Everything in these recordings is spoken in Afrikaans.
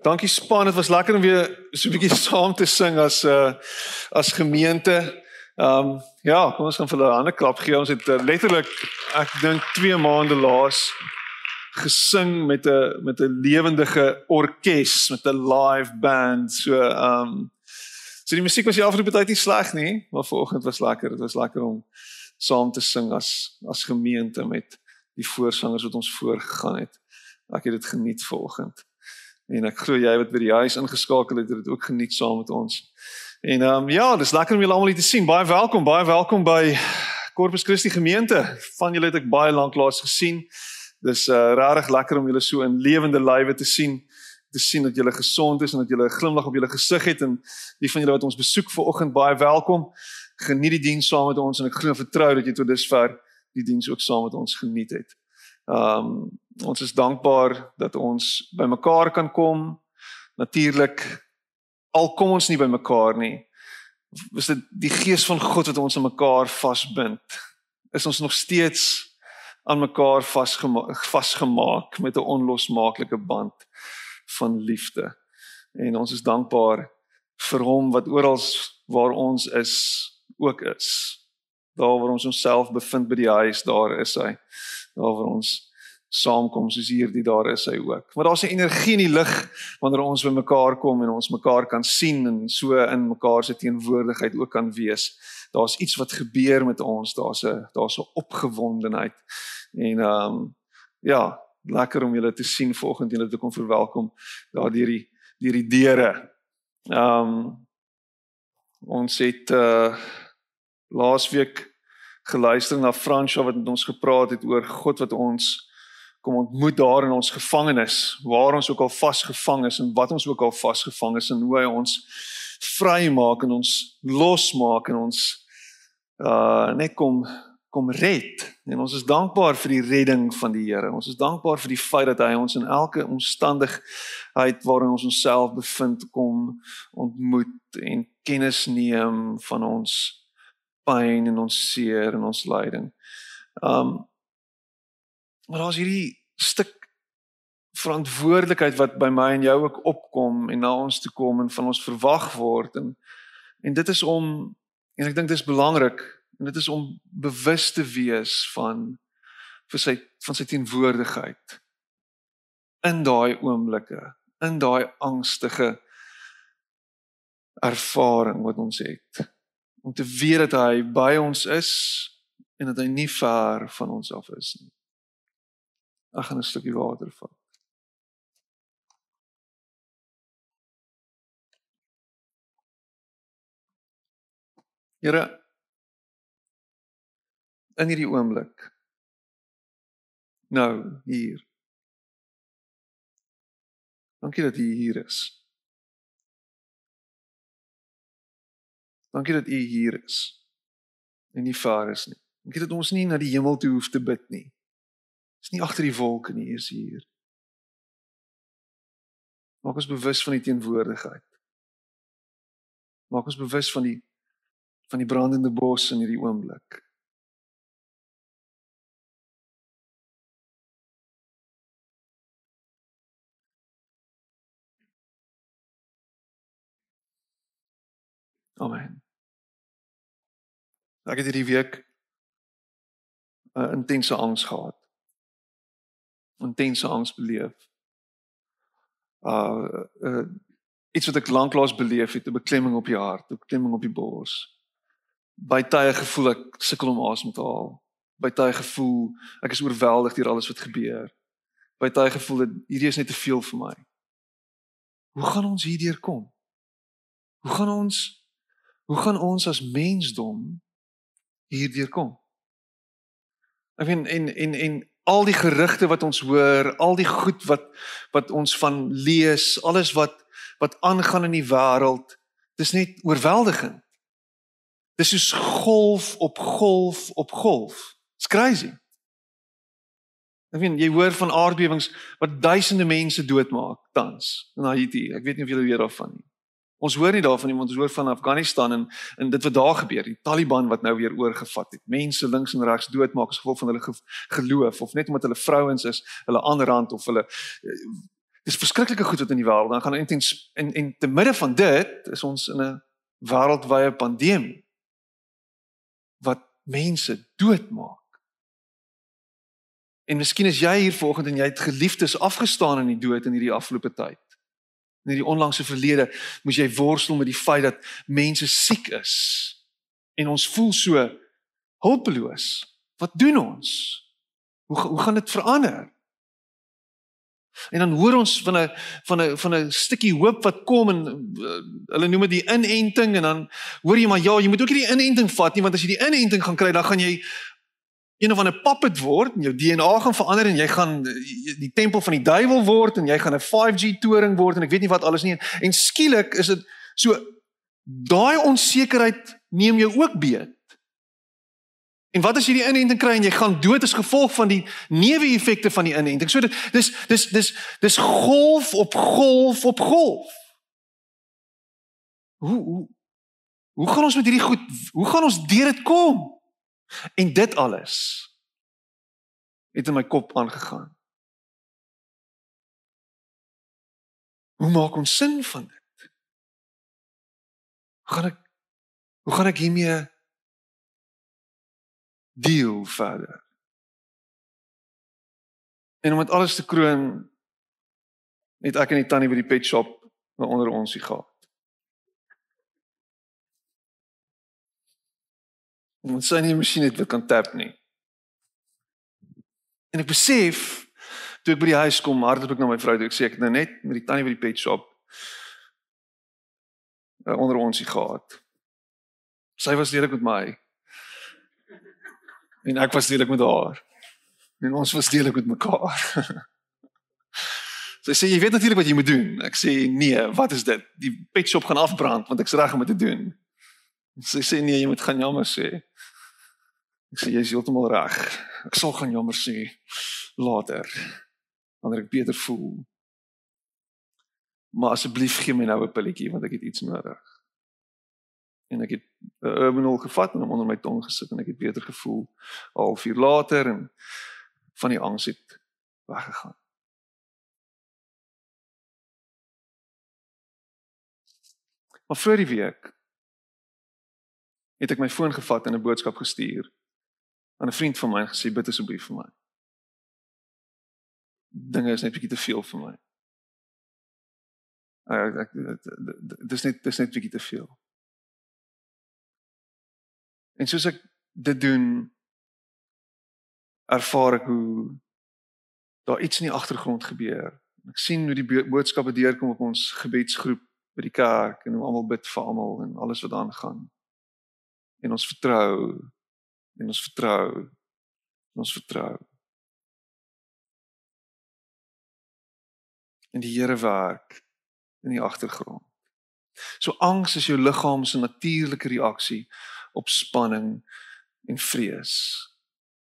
Dankie span, dit was lekker om weer so 'n bietjie saam te sing as uh, as gemeente. Ehm um, ja, kom ons gaan vir hulle 'n ander klap gee. Ons het uh, letterlik ek dink 2 maande laas gesing met 'n met 'n lewendige orkes, met 'n live band. So ehm um, so die musiek was die afgelope tyd nie sleg nie, maar vanoggend was lekker. Dit was lekker om saam te sing as as gemeente met die voorsangers wat ons voorgegaan het. Ek het dit geniet vanoggend. En ek glo jy wat by die huis ingeskakel het, het dit ook geniet saam met ons. En ehm um, ja, dis lekker om julle almal hier te sien. Baie welkom, baie welkom by Corpus Christi gemeente. Van julle het ek baie lank laas gesien. Dis uh regtig lekker om julle so in lewende lywe te sien te sien dat julle gesond is en dat julle 'n glimlag op julle gesig het en die van julle wat ons besoek vanoggend baie welkom. Geniet die diens saam met ons en ek glo vertrou dat jy tot dusver die diens ook saam met ons geniet het. Ehm um, ons is dankbaar dat ons bymekaar kan kom. Natuurlik al kom ons nie bymekaar nie. Is dit die gees van God wat ons aan mekaar vasbind? Is ons nog steeds aan mekaar vasgemaak vasgemaak met 'n onlosmaaklike band van liefde? En ons is dankbaar vir hom wat oral waar ons is ook is. Daar waar ons onsself bevind by die huis, daar is hy. Daar waar ons saamkom soos hierdie daar is hy ook. Maar daar's 'n energie in die lig wanneer ons by mekaar kom en ons mekaar kan sien en so in mekaar se teenwoordigheid ook kan wees. Daar's iets wat gebeur met ons, daar's 'n daar's 'n opgewondenheid. En ehm um, ja, lekker om julle te sien vanoggend julle te kom verwelkom daar deur die deur die deure. Ehm um, ons het uh laasweek geluister na Fransjo wat met ons gepraat het oor God wat ons kom ontmoet daar in ons gevangenis waar ons ook al vasgevang is en wat ons ook al vasgevang is en hoe hy ons vry maak en ons losmaak en ons uh net kom kom red. En ons is dankbaar vir die redding van die Here. Ons is dankbaar vir die feit dat hy ons in elke omstandigheid waarin ons onsself bevind kom ontmoet en kennis neem van ons pyn en ons seer en ons lyding. Um Maar daar's hierdie stuk verantwoordelikheid wat by my en jou ook opkom en na ons toe kom en van ons verwag word en en dit is om en ek dink dit is belangrik en dit is om bewus te wees van vir sy van sy teenwoordigheid in daai oomblikke in daai angstige ervaring wat ons het. Om te weet dat hy by ons is en dat hy nie ver van ons af is nie Ek gaan 'n stukkie water vat. Here in hierdie oomblik nou hier. Dankie dat U hier is. Dankie dat U hier is. En nie vaar is nie. Dankie dat ons nie na die hemel toe hoef te bid nie. Is nie agter die wolke nie, is hier. Maak ons bewus van die teenwoordigheid. Maak ons bewus van die van die brandende bos in hierdie oomblik. Amen. Ek het hierdie week 'n intense angs gehad intense angs beleef. Uh, uh iets wat ek lanklaas beleef het, 'n beklemming op die hart, 'n beklemming op die bors. By tye gevoel ek sukkel om asem te haal. By tye gevoel ek is oorweldig deur alles wat gebeur. By tye gevoel dat hierdie is net te veel vir my. Hoe gaan ons hierdeur kom? Hoe gaan ons hoe gaan ons as mensdom hierdeur kom? Ek weet en en en al die gerugte wat ons hoor, al die goed wat wat ons van lees, alles wat wat aangaan in die wêreld, dis net oorweldigend. Dis soos golf op golf op golf. It's crazy. Ek weet jy hoor van aardbewings wat duisende mense doodmaak tans in Haiti. Ek weet nie of julle weet daarvan nie. Ons hoor nie daarvan nie want ons hoor van Afghanistan en en dit wat daar gebeur, die Taliban wat nou weer oorgevat het. Mense links en regs doodmaak as gevolg van hulle geloof of net omdat hulle vrouens is, hulle aanrand of hulle dis verskriklike goed wat in die wêreld dan gaan en en en te midde van dit is ons in 'n wêreldwye pandemie wat mense doodmaak. En miskien is jy hier vanoggend en jy het geliefdes afgestaan in die dood in hierdie afgelope tyd. In hierdie onlangse verlede moes jy worstel met die feit dat mense siek is en ons voel so hulpeloos. Wat doen ons? Hoe hoe gaan dit verander? En dan hoor ons van 'n van 'n van 'n stukkie hoop wat kom en uh, hulle noem dit die inenting en dan hoor jy maar ja, jy moet ook hierdie inenting vat nie want as jy die inenting gaan kry, dan gaan jy een of ander puppet word en jou DNA gaan verander en jy gaan die tempel van die duiwel word en jy gaan 'n 5G toring word en ek weet nie wat alles nie en skielik is dit so daai onsekerheid neem jou ook beet. En wat as jy die inenting kry en jy gaan dood as gevolg van die neeweffekte van die inenting? So dit dis dis dis dis golf op golf op golf. Hoe hoe hoe gaan ons met hierdie goed hoe gaan ons deur dit kom? En dit alles het in my kop aangegaan. Hoe maak ons sin van dit? Hoe gaan ek hoe gaan ek hiermee deel verder. En om dit alles te kroon het ek en die tannie by die pet shop onder ons hier gehad. Ons sien nie masjien het wat kan tap nie. En ek besef toe ek by die huis kom, hardloop ek na my vrou toe ek sê ek het nou net met die tannie by die pet shop uh, onder ons hier gehad. Sy was lelik met my en ek was deelik met haar. En ons was deelik met mekaar. Sy sê jy weet natuurlik wat jy moet doen. Ek sê nee, wat is dit? Die pet shop gaan afbrand want ek's reg om dit te doen. Sy sê nee, jy moet gaan jammer sê. Ek sê jy is heeltemal reg. Ek sal gaan jammer sê later wanneer ek beter voel. Maar asseblief gee my nou 'n pilletjie want ek het iets nodig en ek het 'n uh, urbanol gevat en hom onder my tong gesit en ek het beter gevoel. Half uur later en van die angs het weggegaan. Maar voor die week het ek my foon gevat en 'n boodskap gestuur aan 'n vriend van my gesê bid asseblief vir my. Dinge is net bietjie te veel vir my. Ek ek dit is net dit is net bietjie te veel. En soos ek dit doen ervaar ek hoe daar iets in die agtergrond gebeur. Ek sien hoe die boodskappe deurkom op ons gebedsgroep by die kerk en hoe almal bid vir almal en alles wat aangaan. En ons vertrou en ons vertrou en ons vertrou. En die Here werk in die agtergrond. So angs is jou liggaam se natuurlike reaksie op spanning en vrees.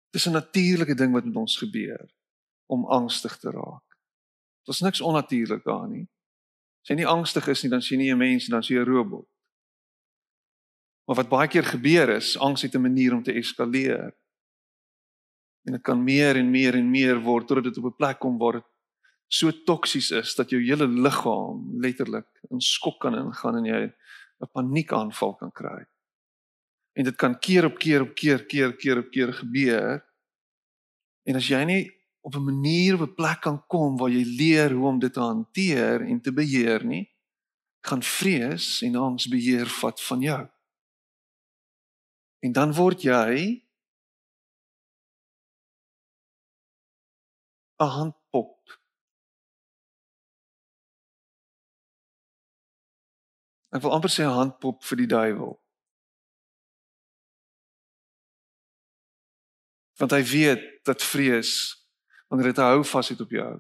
Dis 'n natuurlike ding wat met ons gebeur om angstig te raak. Daar's niks onnatuurlik daar nie. As jy nie angstig is nie, dan sien jy nie 'n mens nie, dan sien jy 'n robot. Maar wat baie keer gebeur is, angs het 'n manier om te eskaleer. En dit kan meer en meer en meer word totdat dit op 'n plek kom waar dit so toksies is dat jou hele liggaam letterlik in skok kan ingaan en jy 'n paniekaanval kan kry en dit kan keer op keer op keer keer keer op keer gebeur. En as jy nie op 'n manier op 'n plek kan kom waar jy leer hoe om dit te hanteer en te beheer nie, gaan vrees en angs beheer vat van jou. En dan word jy 'n handpop. Ek wil amper sê 'n handpop vir die duiwel. want hy weet dat vrees wanneer dit hou vas het op jou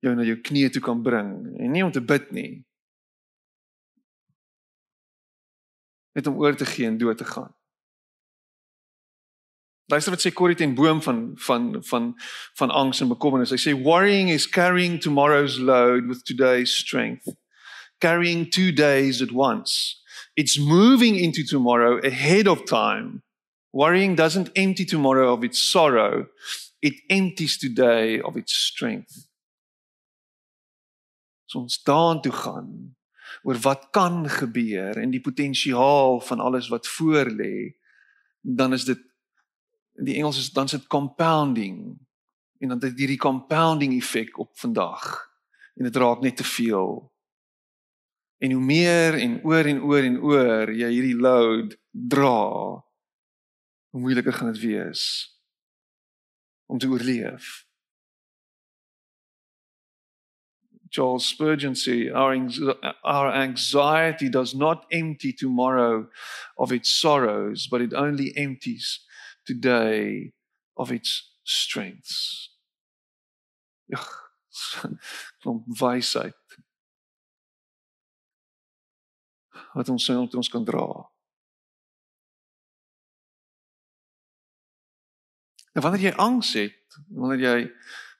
jou na jou knieë toe kan bring en nie om te bid nie net om oor te gee en dood te gaan Luister wat sê Corrie ten Boom van van van van angs en bekommernis. Hy sê worrying is carrying tomorrow's load with today's strength. Carrying two days at once. It's moving into tomorrow ahead of time Worrying doesn't empty tomorrow of its sorrow, it empties today of its strength. As ons daartoe gaan oor wat kan gebeur en die potensiaal van alles wat voor lê, dan is dit in die Engels is dan sit compounding en dan dit hierdie compounding effek op vandag en dit raak net te veel. En hoe meer en oor en oor en oor jy hierdie load dra, hoe moeiliker gaan dit wees om te oorleef. Charles Spurgeon sê our our anxiety does not empty tomorrow of its sorrows but it only empties today of its strengths. Van wysheid. Wat ons sê ons kan dra. En wanneer jy angs het, wanneer jy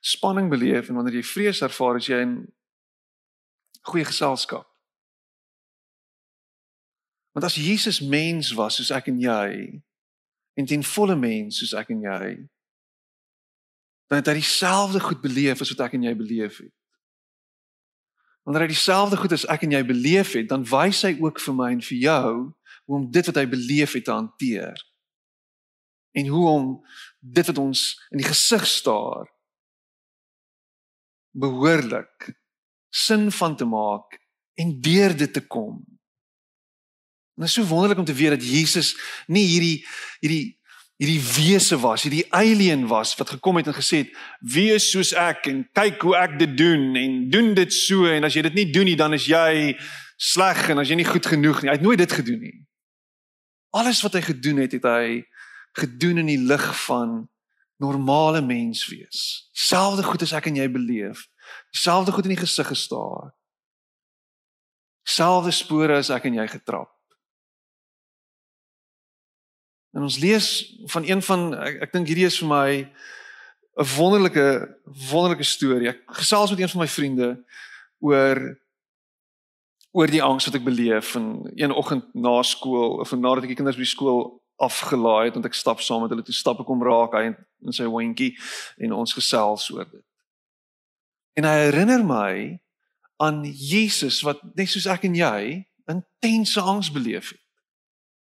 spanning beleef en wanneer jy vrees ervaar, as jy in goeie geselskap. Want as Jesus mens was soos ek en jy en ten volle mens soos ek en jy, dan het hy dieselfde goed beleef as wat ek en jy beleef het. Wanneer hy dieselfde goed as ek en jy beleef het, dan wys hy ook vir my en vir jou hoe om dit wat hy beleef het te hanteer. En hoe om dit wat ons in die gesig staar behoorlik sin van te maak en deur dit te kom. En dit is so wonderlik om te weet dat Jesus nie hierdie hierdie hierdie wese was, hierdie alien was wat gekom het en gesê het: "Wees soos ek en kyk hoe ek dit doen en doen dit so en as jy dit nie doen nie, dan is jy sleg en as jy nie goed genoeg nie." Hy het nooit dit gedoen nie. Alles wat hy gedoen het, het hy gedoen in die lig van normale mens wees. Selfde goed as ek en jy beleef. Selfde goed in die gesig gestaar. Selfde spore as ek en jy getrap. En ons lees van een van ek, ek dink hierdie is vir my 'n wonderlike wonderlike storie. Ek gesels met een van my vriende oor oor die angs wat ek beleef en een oggend na skool of nadat ek die kinders by skool afgelaai het en ek stap saam met hulle toe stap ek om raak hy in sy hondjie en ons gesels oor dit. En hy herinner my aan Jesus wat net soos ek en jy intense angs beleef het.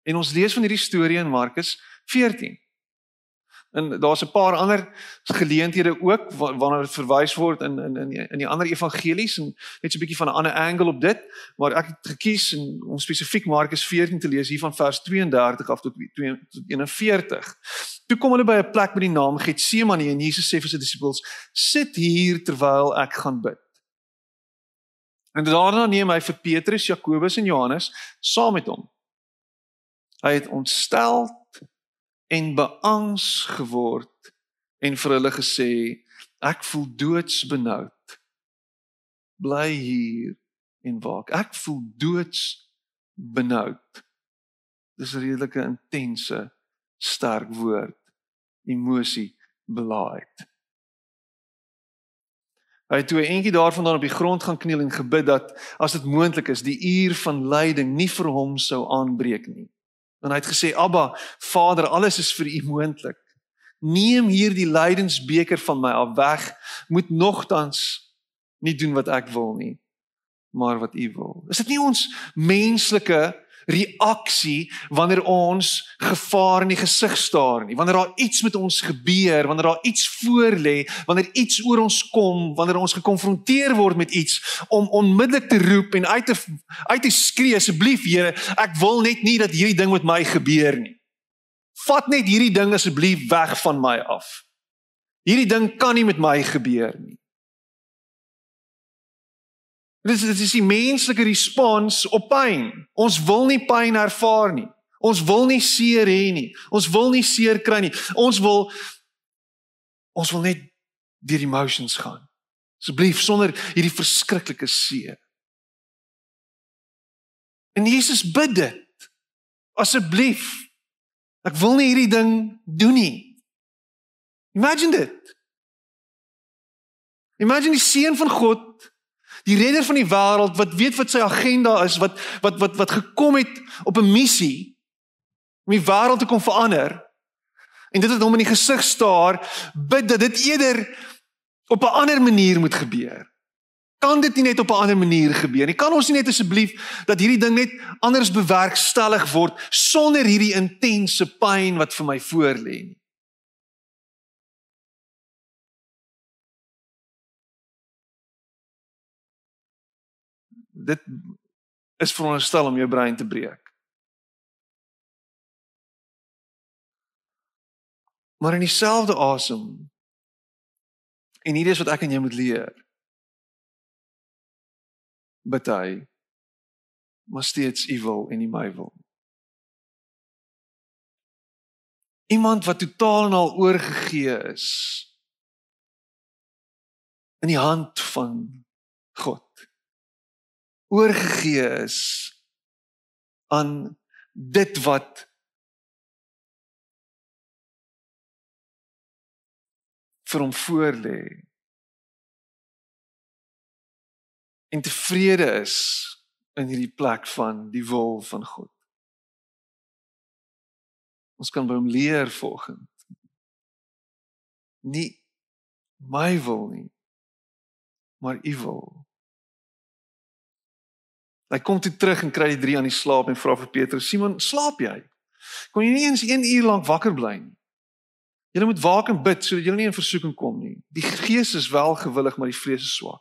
En ons lees van hierdie storie in Markus 14. En daar's 'n paar ander geleenthede ook waarna dit verwys word in in in in die ander evangelies en net so 'n bietjie van 'n ander angle op dit, maar ek het gekies om spesifiek Markus 14 te lees hier van vers 32 af tot 41. Toe kom hulle by 'n plek met die naam Getsemane en Jesus sê vir sy disippels: "Sit hier terwyl ek gaan bid." En daarna neem hy vir Petrus, Jakobus en Johannes saam met hom. Hy het ontstel en beangs geword en vir hulle gesê ek voel doodsbenoud bly hier en waak. Ek voel doodsbenoud dis 'n redelike intense sterk woord. Emosie belaaid hy het toe eentjie daarvandaan op die grond gaan kniel en gebid dat as dit moontlik is die uur van lyding nie vir hom sou aanbreek nie En hy het gesê: "Abba, Vader, alles is vir U moontlik. Neem hierdie lydensbeker van my af weg. Moet nogtans nie doen wat ek wil nie, maar wat U wil." Is dit nie ons menslike reaksie wanneer ons gevaar in die gesig staar nie. Wanneer daar iets met ons gebeur, wanneer daar iets voor lê, wanneer iets oor ons kom, wanneer ons gekonfronteer word met iets om onmiddellik te roep en uit te uit te skree asseblief Here, ek wil net nie dat hierdie ding met my gebeur nie. Vat net hierdie ding asseblief weg van my af. Hierdie ding kan nie met my gebeur nie. Dit is dit is die menslike respons op pyn. Ons wil nie pyn ervaar nie. Ons wil nie seer hê nie. Ons wil nie seer kry nie. Ons wil ons wil net deur die emotions gaan. Asseblief sonder hierdie verskriklike seer. En Jesus bid dit. Asseblief. Ek wil nie hierdie ding doen nie. Imagine dit. Imagine die seun van God die redder van die wêreld wat weet wat sy agenda is, wat wat wat wat gekom het op 'n missie om die wêreld te kom verander. En dit het hom in die gesig staar, bid dat dit eerder op 'n ander manier moet gebeur. Kan dit nie net op 'n ander manier gebeur nie? Kan ons nie net asseblief dat hierdie ding net anders bewerkstellig word sonder hierdie intense pyn wat vir my voorlê nie? Dit is veronderstel om jou brein te breek. Maar in dieselfde asem en hierdie is wat ek aan jou moet leer. Bety maar steeds evil en nie my wil. Iemand wat totaal en al oorgegee is in die hand van God. Oorgegee is aan dit wat vir hom voorlê. En tevrede is in hierdie plek van die wil van God. Ons kan by hom leer volgens nie my wil nie, maar u wil. Hy kom toe terug en kry die drie aan die slaap en vra vir Petrus: "Simon, slaap jy? Kon jy nie eens 1 uur lank wakker bly nie?" Julle moet waak en bid sodat julle nie in versoeking kom nie. Die gees is wel gewillig, maar die vlees is swak.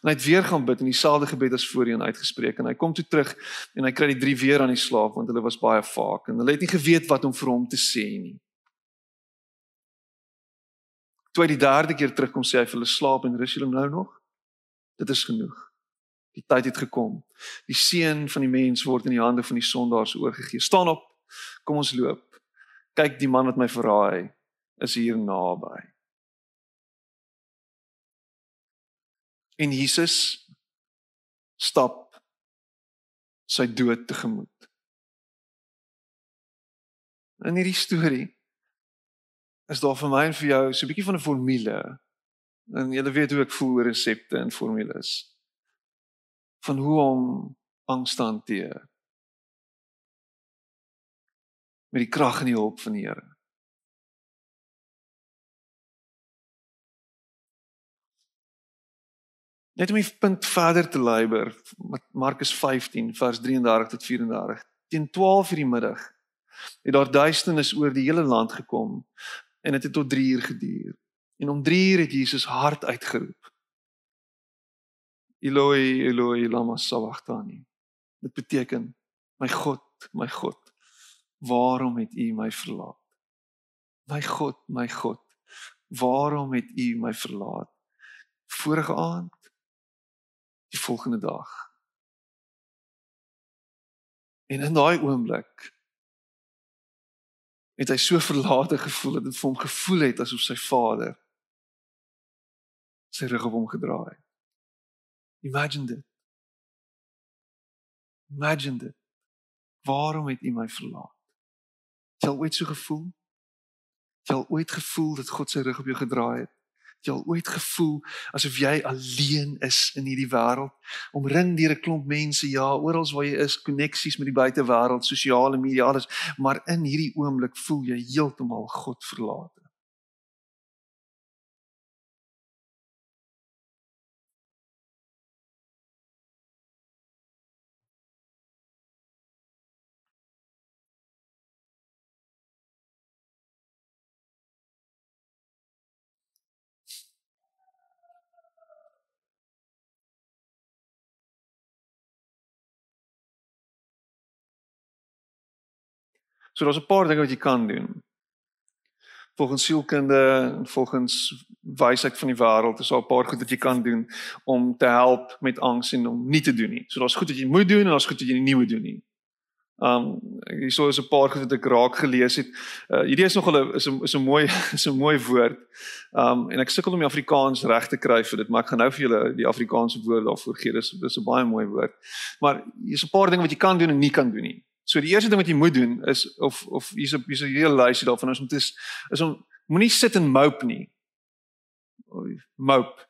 En hy het weer gaan bid en dieselfde gebed as voorheen uitgespreek en hy kom toe terug en hy kry die drie weer aan die slaap want hulle was baie vaak en hulle het nie geweet wat om vir hom te sê nie. Toe hy die derde keer terugkom sê hy vir hulle slaap en rus julle nou nog? Dit is genoeg. Die tyd het gekom. Die seun van die mens word in die hande van die sondaars oorgegee. Staan op. Kom ons loop kyk die man wat my verraai is hier naby. En Jesus stap sy dood tegemoet. In hierdie storie is daar vir my en vir jou so 'n bietjie van 'n formule. En julle weet hoe ek voel oor resepte en formules. Van hoe om angs te hanteer. met die krag en die hulp van die Here. Net om die punt verder te leiber, Markus 15 vers 33 tot 34. Teen 12 uur die middag het daar duisternis oor die hele land gekom en dit het, het tot 3 uur geduur. En om 3 uur het Jesus hard uitgeroep. Eloi, Eloi, lama sabachthani. Dit beteken my God, my God, Waarom het U my verlaat? My God, my God, waarom het U my verlaat? Vorige aand, die volgende dag. En in daai oomblik het hy so verlate gevoel dat dit vir hom gevoel het asof sy vader sy rug op hom gedraai het. Imagine dit. Imagine dit. Waarom het U my verlaat? Het jy al ooit so gevoel? Het jy al ooit gevoel dat God sy rug op jou gedraai het? Het jy al ooit gevoel asof jy alleen is in hierdie wêreld, omring deur 'n klomp mense, ja, oral waar jy is, koneksies met die buitewêreld, sosiale media, alles, maar in hierdie oomblik voel jy heeltemal God verlate? So daar's 'n paar dinge wat jy kan doen. Volgens sielkunde en volgens wysheid van die wêreld is daar 'n paar goed wat jy kan doen om te help met angs en om nie te doen nie. So daar's goed wat jy moet doen en daar's goed wat jy nie moet doen nie. Um hierso is 'n paar goed wat ek raak gelees het. Uh hierdie is nog 'n is 'n is 'n mooi is 'n mooi woord. Um en ek sukkel om die Afrikaans reg te kry vir dit, maar ek gaan nou vir julle die Afrikaanse woord daarvoor gee. Dis dis 'n baie mooi woord. Maar hier's 'n paar dinge wat jy kan doen en nie kan doen nie. So die eerste ding wat jy moet doen is of of hier's 'n hier's 'n hele lysie daarvan is om te is, om moenie sit en mope nie. Mope.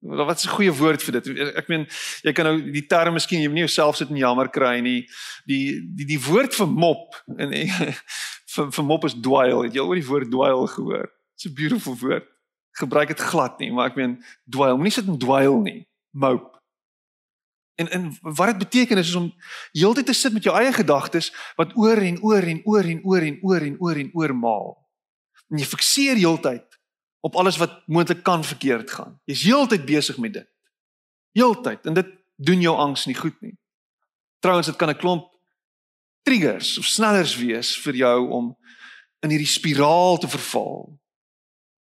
Wat is 'n goeie woord vir dit? Ek meen jy kan nou die term miskien jy moet nie jouself sit en jammer kry nie. Die die die woord vir mop en vir vir mop is dwail. Het jy al oor die woord dwail gehoor? It's a beautiful woord. gebruik dit glad nie, maar ek meen dwaal, moenie sit en dwaal nie. Mope. En en wat dit beteken is, is om heeltyd te sit met jou eie gedagtes wat oor en oor en oor en oor en oor en oor en oor maal. En jy fikseer heeltyd op alles wat moontlik kan verkeerd gaan. Jy's heeltyd besig met dit. Heeltyd en dit doen jou angs nie goed nie. Trouwens dit kan 'n klomp triggers of snellers wees vir jou om in hierdie spiraal te verval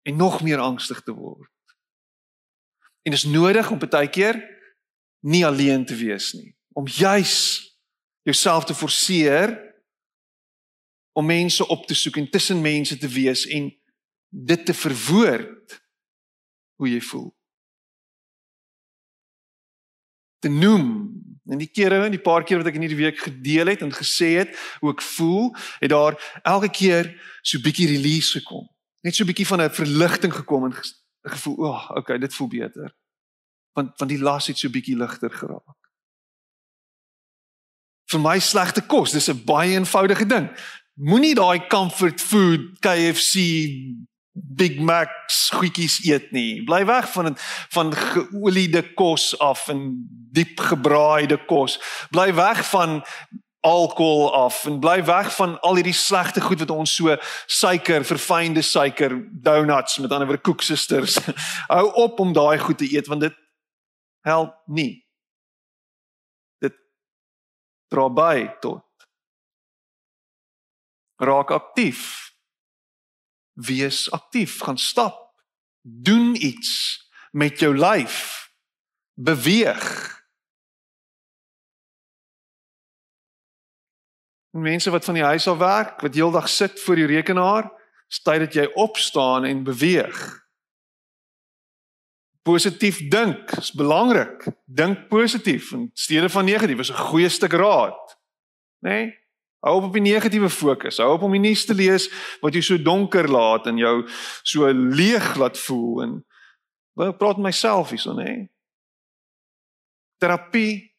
en nog meer angstig te word. En dit is nodig om baie keer nie alleen te wees nie, om juis jouself te forceer om mense op te soek en tussen mense te wees en dit te verwoord hoe jy voel. Te noem en die kere en die paar keer wat ek in hierdie week gedeel het en gesê het hoe ek voel, het daar elke keer so 'n bietjie release gekom. Net so 'n bietjie van 'n verligting gekom en gevoel, "Ag, oh, okay, dit voel beter." Want want die las het so bietjie ligter geraak. Vir my slegte kos, dis 'n baie eenvoudige ding. Moenie daai comfort food KFC Big Macs goedjies eet nie. Bly weg van van geoliede kos af en diep gebraaide kos. Bly weg van alkohol af en bly weg van al hierdie slegte goed wat ons so suiker, verfynde suiker, donuts met ander woorde koeksusters. Hou op om daai goed te eet want dit help nie. Dit dra by tot raak aktief wees aktief, gaan stap, doen iets met jou lyf. Beweeg. Mense wat van die huis af werk, wat heeldag sit voor die rekenaar, stay dat jy opstaan en beweeg. Positief dink is belangrik. Dink positief in steede van negatief is 'n goeie stuk raad. Né? Nee? Hou op op die negatiewe fokus. Hou op om die nuus te lees wat jou so donker laat en jou so leeg laat voel en wat praat met myself hierson hè. Terapie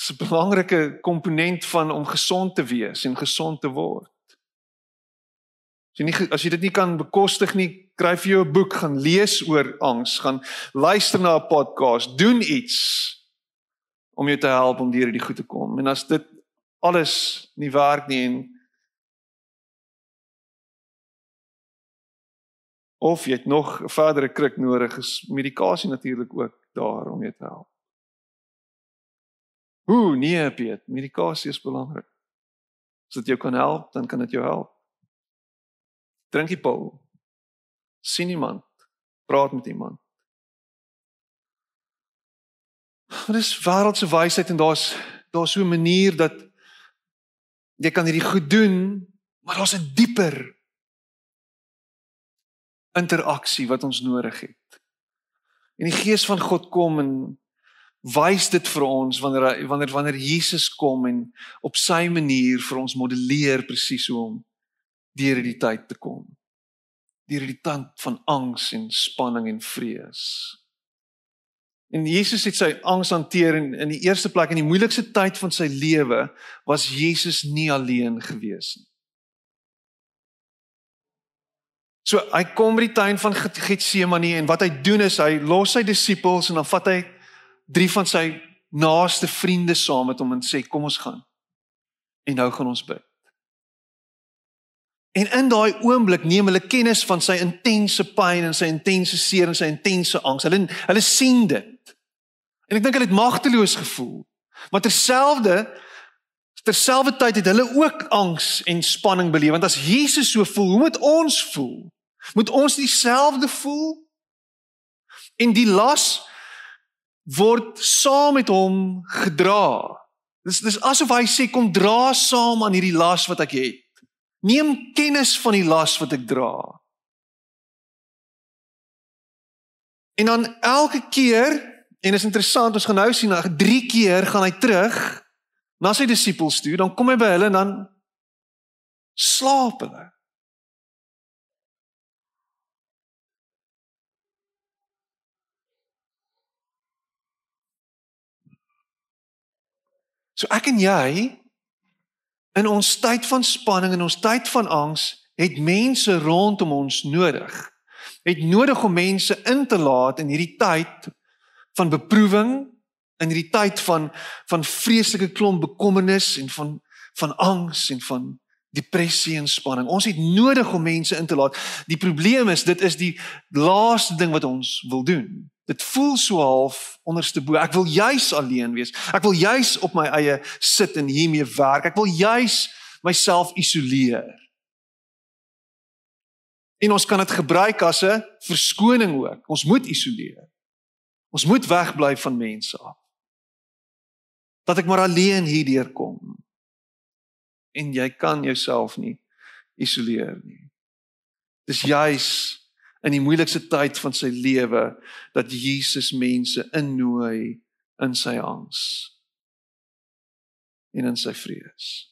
is 'n belangrike komponent van om gesond te wees en gesond te word. As jy nie as jy dit nie kan bekostig nie, kry vir jou 'n boek, gaan lees oor angs, gaan luister na 'n podcast, doen iets om jou te help om deur hierdie goed te kom. En as dit alles nie werk nie en of jy het nog 'n verdere krik nodig is medikasie natuurlik ook daar om jou te help. Ooh, nee, Piet, medikasie is belangrik. As dit jou kan help, dan kan dit jou help. Drink die pil. Sien iemand, praat met iemand. Dit is wêreldse wysheid en daar's daar's so 'n manier dat jy kan hierdie goed doen, maar daar's 'n dieper interaksie wat ons nodig het. En die gees van God kom en wys dit vir ons wanneer wanneer wanneer Jesus kom en op sy manier vir ons modelleer presies hoe om deur hierdie tyd te kom. Deur hierdie tand van angs en spanning en vrees. En Jesus het sy angs hanteer en in die eerste plek in die moeilikste tyd van sy lewe was Jesus nie alleen gewees nie. So hy kom by die tuin van Getsemane en wat hy doen is hy los sy disippels en dan vat hy drie van sy naaste vriende saam met hom en sê kom ons gaan. En nou gaan ons bid. En in daai oomblik neem hulle kennis van sy intense pyn en sy intense seer en sy intense angs. Hulle hulle sien dit. En ek dink hulle het magteloos gevoel. Maar terselfde terselfdertyd het hulle ook angs en spanning beleef want as Jesus so voel, hoe moet ons voel? Moet ons dieselfde voel? En die las word saam met hom gedra. Dis dis asof hy sê kom dra saam aan hierdie las wat ek het. Neem kennis van die las wat ek dra. En dan elke keer En is interessant, ons gaan nou sien, na 3 keer gaan hy terug na sy disippels toe, dan kom hy by hulle en dan slaap hulle. So ek en jy in ons tyd van spanning en ons tyd van angs het mense rondom ons nodig het nodig om mense in te laat in hierdie tyd van beproewing, in hierdie tyd van van vreeslike klomp bekommernis en van van angs en van depressie en spanning. Ons het nodig om mense in te laat. Die probleem is dit is die laaste ding wat ons wil doen. Dit voel so half onderste bo. Ek wil juis alleen wees. Ek wil juis op my eie sit en hiermee werk. Ek wil juis myself isoleer. En ons kan dit gebruik as 'n verskoning ook. Ons moet isoleer. Ons moet wegbly van mense af. Dat ek maar alleen hierdeur kom. En jy kan jouself nie isoleer nie. Dis juis in die moeilikste tyd van sy lewe dat Jesus mense innooi in sy angs en in sy vrees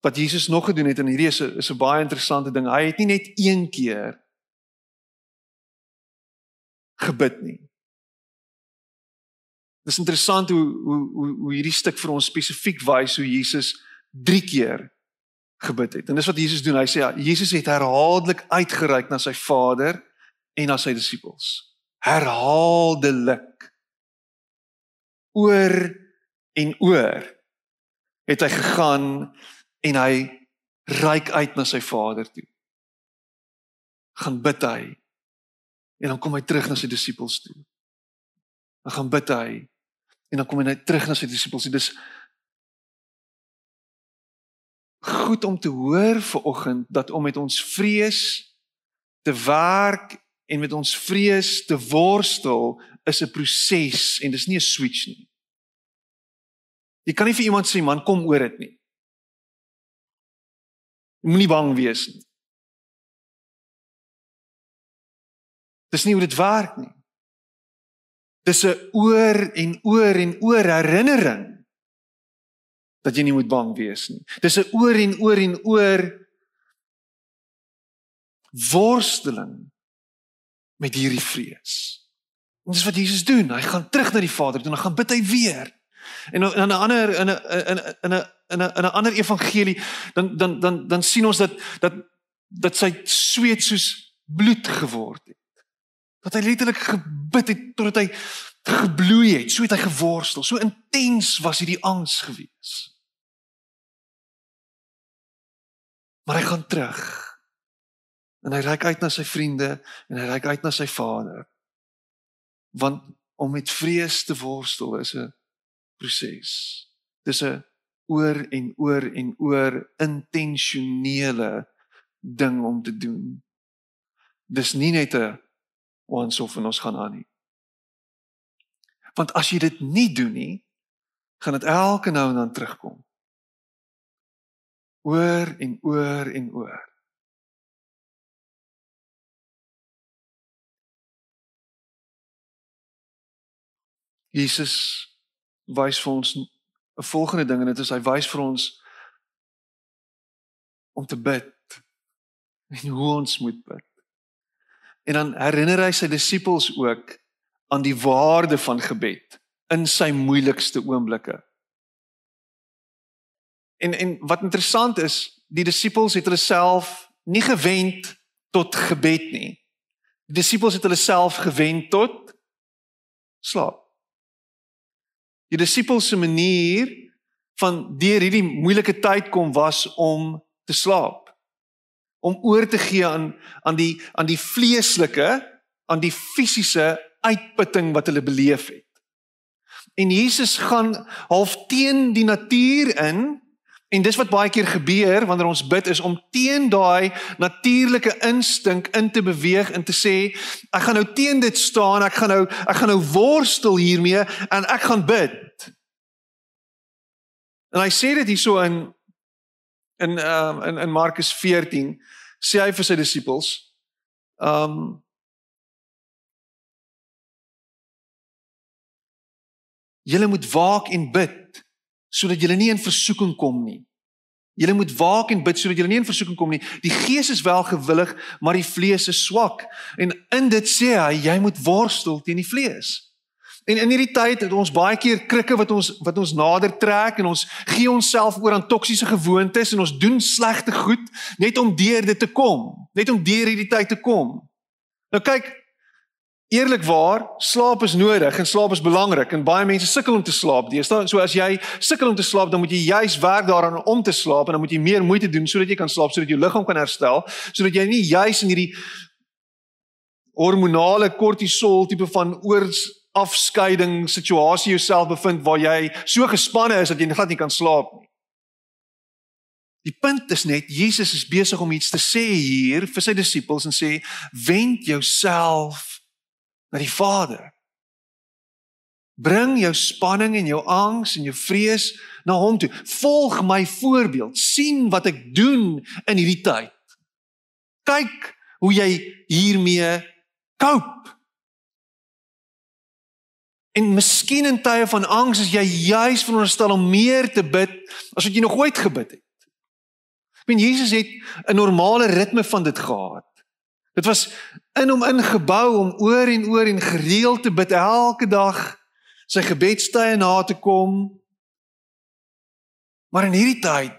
wat Jesus nog gedoen het en hierdie is 'n is 'n baie interessante ding. Hy het nie net een keer gebid nie. Dit is interessant hoe hoe hoe hoe hierdie stuk vir ons spesifiek wys hoe Jesus 3 keer gebid het. En dis wat Jesus doen. Hy sê ja, Jesus het herhaaldelik uitgereik na sy Vader en na sy disippels. Herhaaldelik. Oor en oor het hy gegaan en hy reik uit na sy Vader toe. Gaan bid hy. En dan kom hy terug na sy disippels toe. Dan gaan bid hy en dan kom hy net terug na sy disippels. Dis goed om te hoor vir oggend dat om met ons vrees te werk en met ons vrees te worstel is 'n proses en dis nie 'n switch nie. Jy kan nie vir iemand sê man kom oor dit nie. Moenie bang wees nie. Dis nie hoe dit werk nie. Dis 'n oor en oor en oor herinnering dat jy nie moet bang wees nie. Dis 'n oor en oor en oor worsteling met hierdie vrees. En dis wat Jesus doen. Hy gaan terug na die Vader toe en dan gaan bid hy weer. En in 'n ander in 'n in 'n in 'n in 'n 'n ander evangelie dan dan dan dan sien ons dat dat dat sy sweet soos bloed geword het. Dat hy letterlik gebid het totdat hy gebloei het. So het hy geworstel. So intens was hierdie angs gewees. Maar hy gaan terug. En hy reik uit na sy vriende en hy reik uit na sy Vader. Want om met vrees te worstel is 'n proses. Dis 'n oor en oor en oor intentionele ding om te doen. Dis nie net 'n ons of ons gaan aan nie. Want as jy dit nie doen nie, gaan dit elke nou en dan terugkom. Oor en oor en oor. Jesus wys vir ons 'n volgende ding en dit is hy wys vir ons om te bid en hoe ons moet bid. En dan herinner hy sy disippels ook aan die waarde van gebed in sy moeilikste oomblikke. En en wat interessant is, die disippels het hulle self nie gewend tot gebed nie. Die disippels het hulle self gewend tot slaap. Die disippels se manier van deur hierdie moeilike tyd kom was om te slaap. Om oor te gee aan aan die aan die vleeslike, aan die fisiese uitputting wat hulle beleef het. En Jesus gaan half teen die natuur in en dis wat baie keer gebeur wanneer ons bid is om teen daai natuurlike instink in te beweeg en te sê ek gaan nou teen dit staan, ek gaan nou ek gaan nou worstel hiermee en ek gaan bid. En hy sê dit hierso in in ehm um, in in Markus 14 sê hy vir sy disippels ehm um, Julle moet waak en bid sodat julle nie in versoeking kom nie. Julle moet waak en bid sodat julle nie in versoeking kom nie. Die gees is wel gewillig, maar die vlees is swak. En in dit sê hy jy moet worstel teen die vlees. En in hierdie tyd het ons baie keer krikke wat ons wat ons nader trek en ons gee onsself oor aan toksiese gewoontes en ons doen slegte goed net om deur dit te kom, net om deur hierdie tyd te kom. Nou kyk, eerlikwaar, slaap is nodig en slaap is belangrik en baie mense sukkel om te slaap. Deesdae, so as jy sukkel om te slaap, dan moet jy juis werk daaraan om te slaap en dan moet jy meer moeite doen sodat jy kan slaap, sodat jou liggaam kan herstel, sodat jy nie juis in hierdie hormonale kortisol tipe van oors afskeiding situasie jouself bevind waar jy so gespanne is dat jy glad nie kan slaap nie. Die punt is net Jesus is besig om iets te sê hier vir sy disippels en sê wend jouself na die Vader. Bring jou spanning en jou angs en jou vrees na hom toe. Volg my voorbeeld. sien wat ek doen in hierdie tyd. Kyk hoe jy hiermee cope. En miskien in tye van angs is jy juis veronderstel om meer te bid as wat jy nog ooit gebid het. Ek meen Jesus het 'n normale ritme van dit gehad. Dit was in hom ingebou om oor en oor en gereeld te bid elke dag sy gebedstye na te kom. Maar in hierdie tyd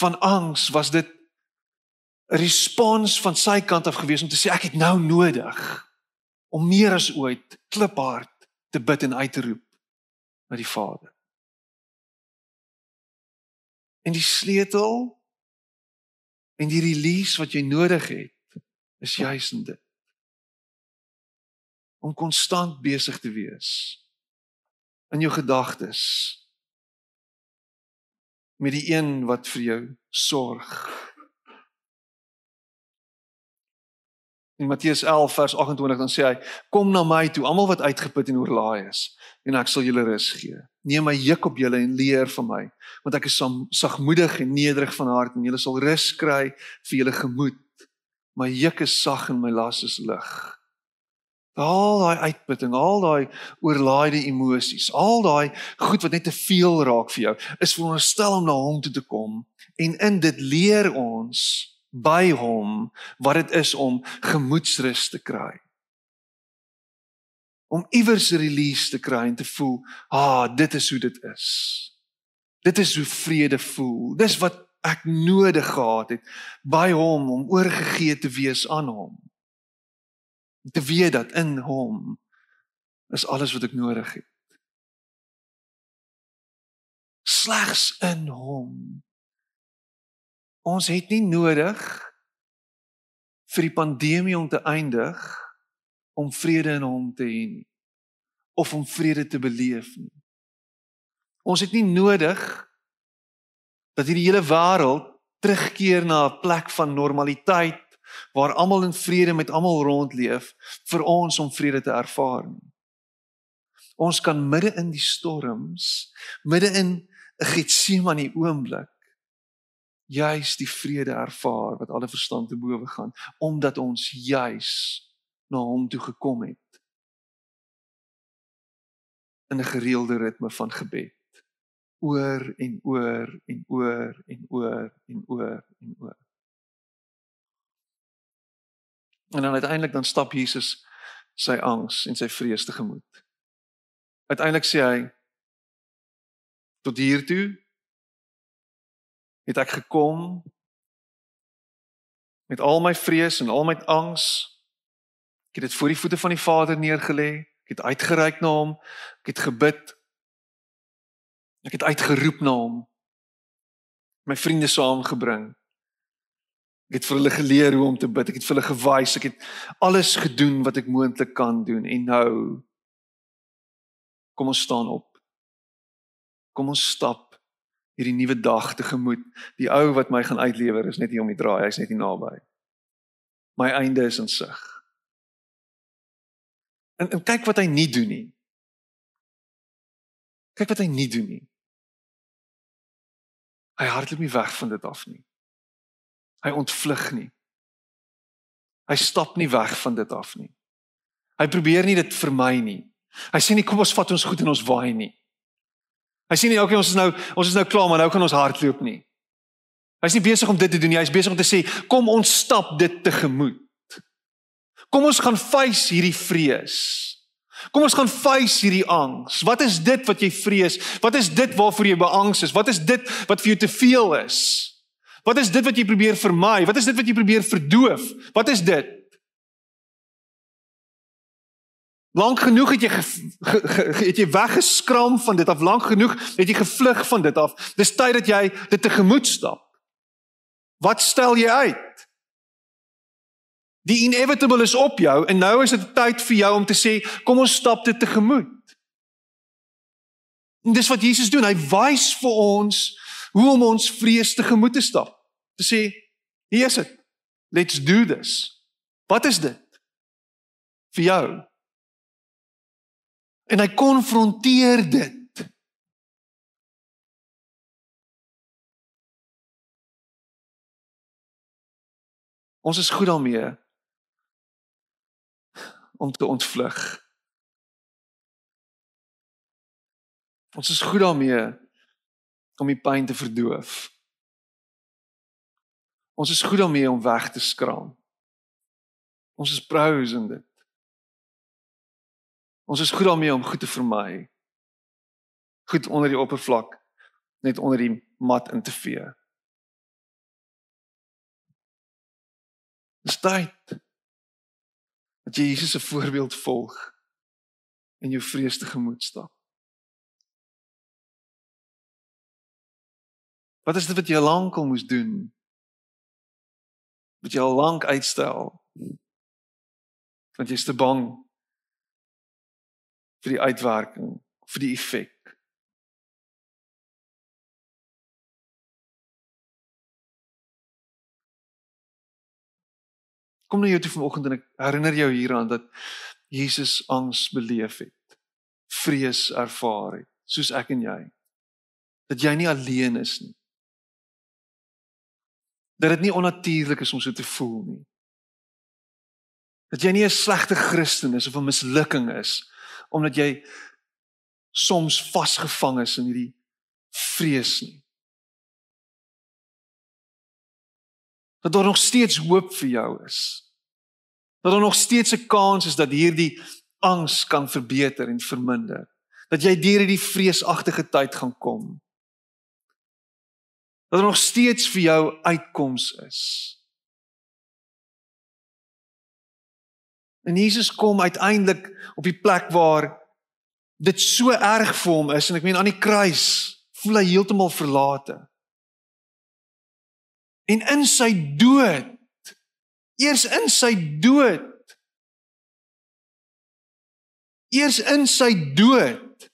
van angs was dit 'n respons van sy kant af gewees om te sê ek het nou nodig om meer as ooit kliphard te bid en uit te roep na die Vader. En die sleutel en die release wat jy nodig het is juis in dit. Om konstant besig te wees in jou gedagtes met die een wat vir jou sorg. In Matteus 11 vers 28 dan sê hy: "Kom na my toe, almal wat uitgeput en oorlaai is, en ek sal julle rus gee. Neem my juk op julle en leer van my, want ek is sagmoedig en nederig van hart en julle sal rus kry vir julle gemoed. My juk is sag en my las is lig." Al daai uitputting, al daai oorlaaide emosies, al daai goed wat net te veel raak vir jou, is veronderstel om na hom toe te kom en in dit leer ons by hom wat dit is om gemoedsrus te kry. Om iewers release te kry en te voel, "Ah, dit is hoe dit is." Dit is hoe vrede voel. Dis wat ek nodig gehad het by hom om oorgegee te wees aan hom. Om te weet dat in hom is alles wat ek nodig het. Slegs in hom Ons het nie nodig vir die pandemie om te eindig om vrede in hom te hê nie of om vrede te beleef nie. Ons het nie nodig dat hierdie hele wêreld terugkeer na 'n plek van normaliteit waar almal in vrede met almal rondleef vir ons om vrede te ervaar. Ons kan midde in die storms, midde in 'n Getsemane oomblik juis die vrede ervaar wat alle verstand te bowe gaan omdat ons juis na hom toe gekom het in 'n gereelde ritme van gebed oor en oor en oor en oor en oor en oor en dan uiteindelik dan stap Jesus sy angs en sy vrees te gemoed uiteindelik sê hy tot hier toe het ek gekom met al my vrees en al my angs. Ek het dit voor die voete van die Vader neergelê. Ek het uitgereik na hom. Ek het gebid. Ek het uitgeroep na hom. My vriende saamgebring. Ek het vir hulle geleer hoe om te bid. Ek het vir hulle gewys. Ek het alles gedoen wat ek moontlik kan doen en nou kom ons staan op. Kom ons stap hierdie nuwe dag tegemoet. Die ou wat my gaan uitlewer is net hier om die draai, hy's net hier naby. My einde is in sig. En, en kyk wat hy nie doen nie. Kyk wat hy nie doen nie. Hy hardloop nie weg van dit af nie. Hy ontvlug nie. Hy stap nie weg van dit af nie. Hy probeer nie dit vermy nie. Hy sê nie kom ons vat ons goed en ons waai nie. Hy sê nie okay ons is nou ons is nou klaar maar nou kan ons hardloop nie. Hy's nie besig om dit te doen nie. Hy's besig om te sê kom ons stap dit tegemoet. Kom ons gaan face hierdie vrees. Kom ons gaan face hierdie angs. Wat is dit wat jy vrees? Wat is dit waarvoor jy beangs is? Wat is dit wat vir jou te veel is? Wat is dit wat jy probeer vermy? Wat is dit wat jy probeer verdoof? Wat is dit? Lank genoeg het jy ge, ge, ge, het jy weggeskram van dit af. Lank genoeg het jy gevlug van dit af. Dis tyd dat jy dit tegemoet stap. Wat stel jy uit? Die inevitable is op jou en nou is dit tyd vir jou om te sê kom ons stap dit tegemoet. En dis wat Jesus doen. Hy wys vir ons hoe om ons vrees tegemoet te stap. Te sê hier is dit. Let's do this. Wat is dit? Vir jou. En hy konfronteer dit. Ons is goed daarmee om te ontvlug. Ons is goed daarmee om die pyn te verdoof. Ons is goed daarmee om weg te skraam. Ons is pros in dit. Ons is goed daarmee om goed te vermy. Goed onder die oppervlak net onder die mat in te vee. Dis tyd dat jy Jesus se voorbeeld volg en jou vrees te gemoed stap. Wat is dit wat jy lank al moes doen? Wat jy al lank uitstel? Want jy is te bang vir die uitwerking, vir die effek. Kom nou jou toe vanoggend en ek herinner jou hieraan dat Jesus angs beleef het. Vrees ervaar het, soos ek en jy. Dat jy nie alleen is nie. Dat dit nie onnatuurlik is om so te voel nie. Dat jy nie 'n slegte Christen is of 'n mislukking is omdat jy soms vasgevang is in hierdie vrees nie. Dat daar nog steeds hoop vir jou is. Dat daar nog steeds 'n kans is dat hierdie angs kan verbeter en verminder. Dat jy deur hierdie vreesagtige tyd gaan kom. Dat daar nog steeds vir jou uitkoms is. En Jesus kom uiteindelik op die plek waar dit so erg vir hom is en ek meen aan die kruis voel hy heeltemal verlate. En in sy dood eers in sy dood eers in sy dood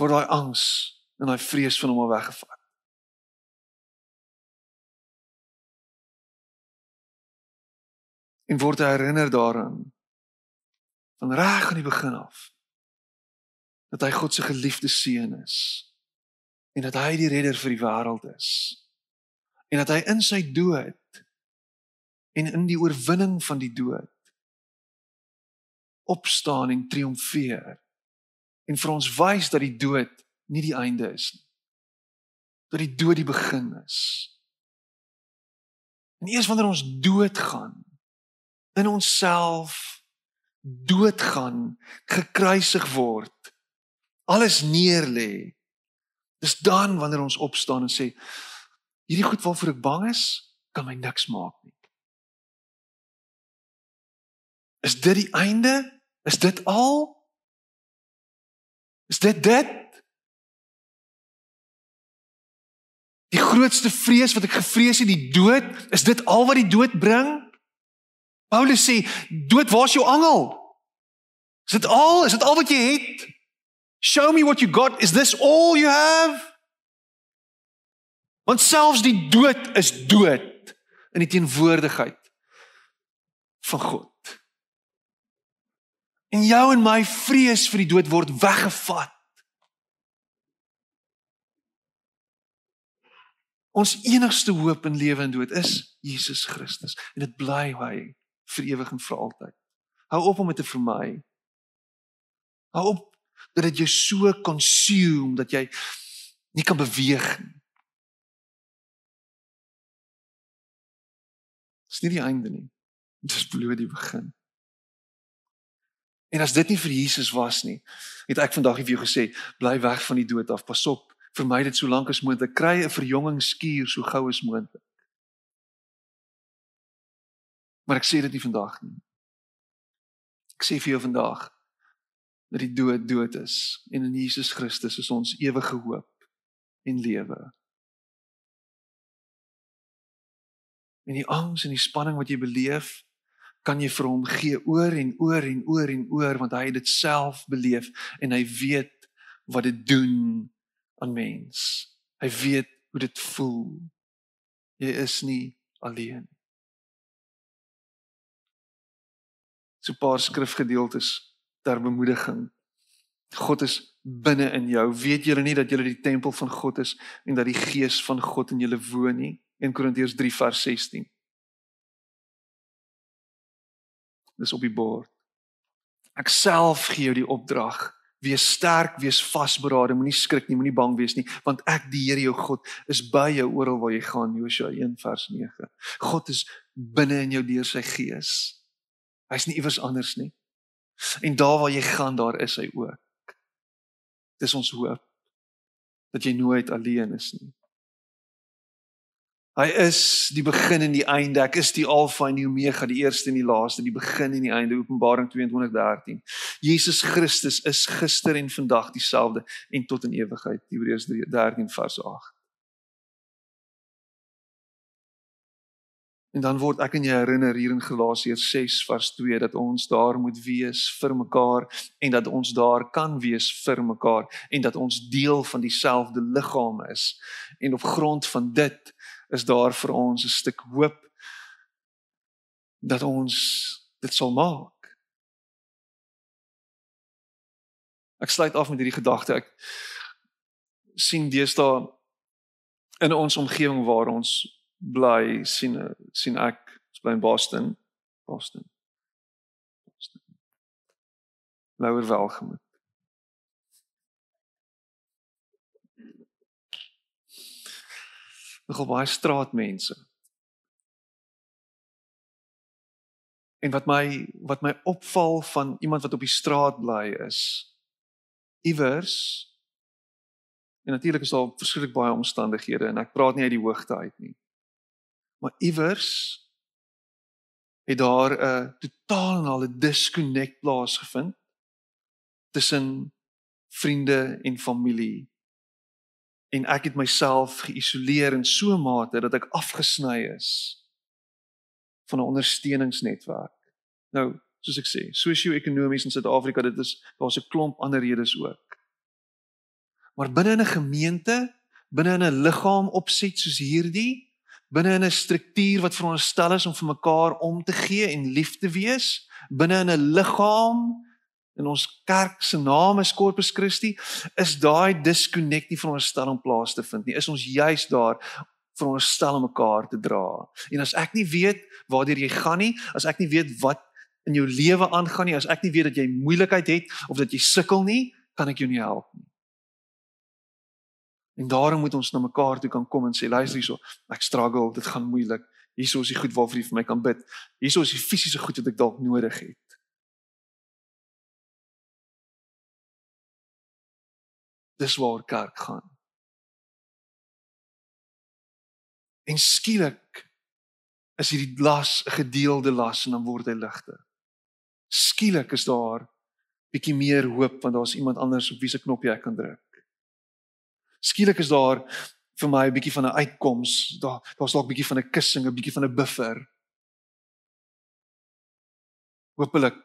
word daai angs en daai vrees van hom al weggevat. en word herinner daaraan van reg aan die begin af dat hy God se geliefde seun is en dat hy die redder vir die wêreld is en dat hy in sy dood en in die oorwinning van die dood opstaan en triomfeer en vir ons wys dat die dood nie die einde is nie dat die dood die begin is. En eers wanneer ons doodgaan in onsself doodgaan, gekruisig word, alles neerlê. Dis dan wanneer ons opstaan en sê hierdie goed waarvoor ek bang is, kan my niks maak nie. Is dit die einde? Is dit al? Is dit dit? Die grootste vrees wat ek gevrees het, die dood, is dit al wat die dood bring? Paulus sê, "Dood, waar's jou angel? Is dit al? Is dit al wat jy het? Show me what you got. Is this all you have?" Want selfs die dood is dood in die teenwoordigheid van God. En jou en my vrees vir die dood word weggevat. Ons enigste hoop in lewe en dood is Jesus Christus en dit bly hy vir ewig en vir altyd. Hou op om dit te vermy. Hou op dat dit jou so consume dat jy nie kan beweeg nie. Dis nie die einde nie. Dit is bloot die begin. En as dit nie vir Jesus was nie, het ek vandag vir jou gesê, bly weg van die dood af. Pas op, vermy dit so lank as moontlik. Kry 'n verjongingskuur so gou as moontlik. Maar ek sê dit nie vandag nie. Ek sê vir jou vandag dat die dood dood is en in Jesus Christus is ons ewige hoop en lewe. En die angs en die spanning wat jy beleef, kan jy vir hom gee oor en oor en oor en oor want hy het dit self beleef en hy weet wat dit doen aan mens. Hy weet hoe dit voel. Jy is nie alleen. So 'n paar skrifgedeeltes ter bemoediging. God is binne in jou. Weet julle nie dat julle die tempel van God is en dat die gees van God in julle woon nie? 1 Korintiërs 3 vers 16. Dis op die bord. Ek self gee jou die opdrag. Wees sterk, wees vasberade, moenie skrik nie, moenie bang wees nie, want ek die Here jou God is by jou oral waar jy gaan, Josua 1 vers 9. God is binne in jou deur sy gees. Hy's nie iewers anders nie. En daar waar jy gaan, daar is hy ook. Dis ons hoop dat jy nooit alleen is nie. Hy is die begin en die einde. Ek is die alfa en die omega, die eerste en die laaste, die begin en die einde. Openbaring 22:13. Jesus Christus is gister en vandag dieselfde en tot in ewigheid. Hebreërs 13 vers 8. En dan word ek aan jou herinner hier in Galasiërs 6 vers 2 dat ons daar moet wees vir mekaar en dat ons daar kan wees vir mekaar en dat ons deel van dieselfde liggaam is. En op grond van dit is daar vir ons 'n stuk hoop dat ons dit sal maak. Ek sluit af met hierdie gedagte. Ek sien deesdae in ons omgewing waar ons bly sien sien ek ons bly in Boston. Boston. Boston. Lower Welgemoot nogal baie straatmense. En wat my wat my opval van iemand wat op die straat bly is iewers en natuurlik is daar verskriklik baie omstandighede en ek praat nie uit die hoogte uit nie Maar iewers het daar 'n totaal en al 'n disconnect plaasgevind tussen vriende en familie. En ek het myself geïsoleer in so 'n mate dat ek afgesny is van 'n ondersteuningsnetwerk. Nou, soos ek sê, sosio-ekonomies in Suid-Afrika, dit is daar's 'n klomp ander redes ook. Maar binne 'n gemeente, binne 'n liggaam opset soos hierdie, binne in 'n struktuur wat veronderstel is om vir mekaar om te gee en lief te wees, binne in 'n liggaam in ons kerk se naam is Corpus Christi, is daai disconnect nie veronderstel om plaas te vind nie. Is ons juis daar veronderstel om mekaar te dra. En as ek nie weet waartoe jy gaan nie, as ek nie weet wat in jou lewe aangaan nie, as ek nie weet dat jy moeilikheid het of dat jy sukkel nie, kan ek jou nie help nie. En daarom moet ons na mekaar toe kan kom en sê luister hierso, ek struggle, dit gaan moeilik. Hierso is die goed waarvoor jy vir my kan bid. Hierso is die fisiese goed wat ek dalk nodig het. Dis waar kerk gaan. En skielik is hierdie las 'n gedeelde las en dan word hy ligter. Skielik is daar bietjie meer hoop want daar's iemand anders op wie se knoppie ek kan druk skielik is daar vir my 'n bietjie van 'n uitkoms. Daar daar's dalk 'n bietjie van 'n kussing, 'n bietjie van 'n buffer. Hoopelik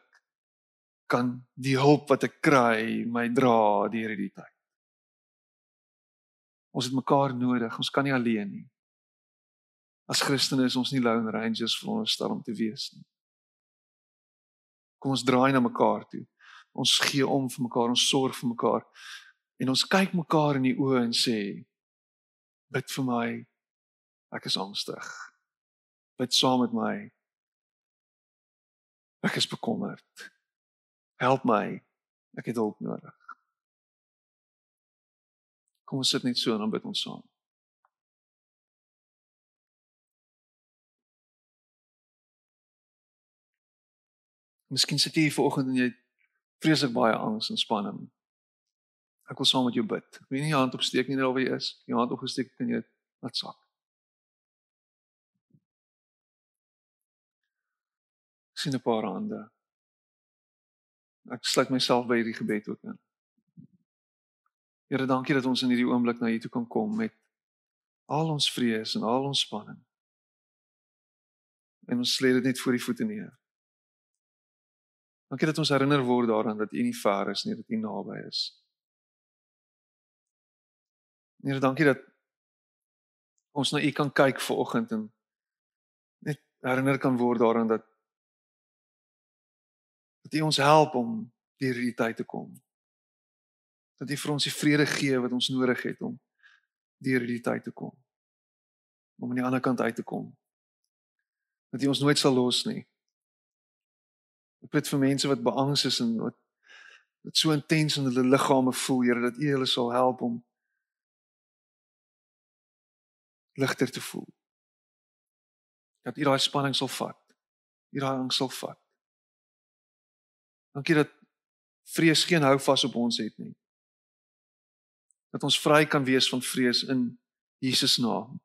kan die hulp wat ek kry my dra deur hierdie tyd. Ons het mekaar nodig. Ons kan nie alleen nie. As Christene is ons nie lone rangers vir ons stel om te wees nie. Kom ons draai na mekaar toe. Ons gee om vir mekaar, ons sorg vir mekaar. En ons kyk mekaar in die oë en sê bid vir my. Ek is angstig. Bid saam met my. Ek is bekommerd. Help my. Ek het hulp nodig. Kom ons sit net so en dan bid ons saam. Miskien sit jy hier vanoggend en jy vreeslik baie angs en spanning. Ek wil saam met jou bid. Weet nie jou hand opsteek nie daar waar jy is. Jou hand opgesteek kan jy laat sak. sien 'n paar hande. Ek sluit myself by hierdie gebed ook in. Here, dankie dat ons in hierdie oomblik na U toe kan kom met al ons vrees en al ons spanning. En ons lê dit net voor U voete neer. Dankie dat ons herinner word daaraan dat U nie ver is nie, dat U naby is. Here, dankie dat ons na U kan kyk vanoggend en net herinner kan word daaraan dat dat U ons help om deur hierdie tyd te kom. Dat U vir ons die vrede gee wat ons nodig het om deur hierdie tyd te kom. Om aan die ander kant uit te kom. Dat U ons nooit sal los nie. Ek bid vir mense wat beangs is en wat wat so intens in hulle liggame voel, Here, dat U hulle sal help om ligter te voel. Dat U daai spanning sal vat. U daai angs sal vat. Dankie dat vrees geen hou vas op ons het nie. Dat ons vry kan wees van vrees in Jesus naam.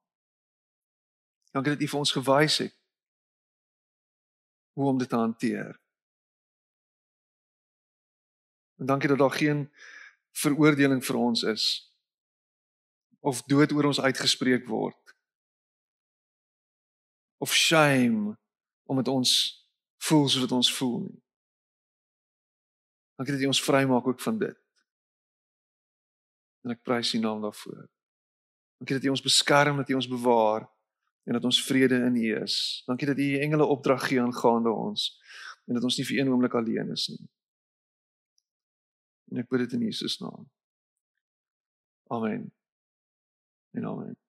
Dankie dat U vir ons gewys het hoe om dit te hanteer. En dankie dat daar geen veroordeling vir ons is of dood oor ons uitgespreek word. Of shame omdat ons voel soos wat ons voel nie. Dankie dat U ons vrymaak ook van dit. En ek prys U naam daarvoor. Dankie dat U ons beskerm, dat U ons bewaar en dat ons vrede in U is. Dankie dat U U engele opdrag gee aangaande ons en dat ons nie vir een oomblik alleen is nie. En ek bid dit in Jesus naam. Amen. En amen.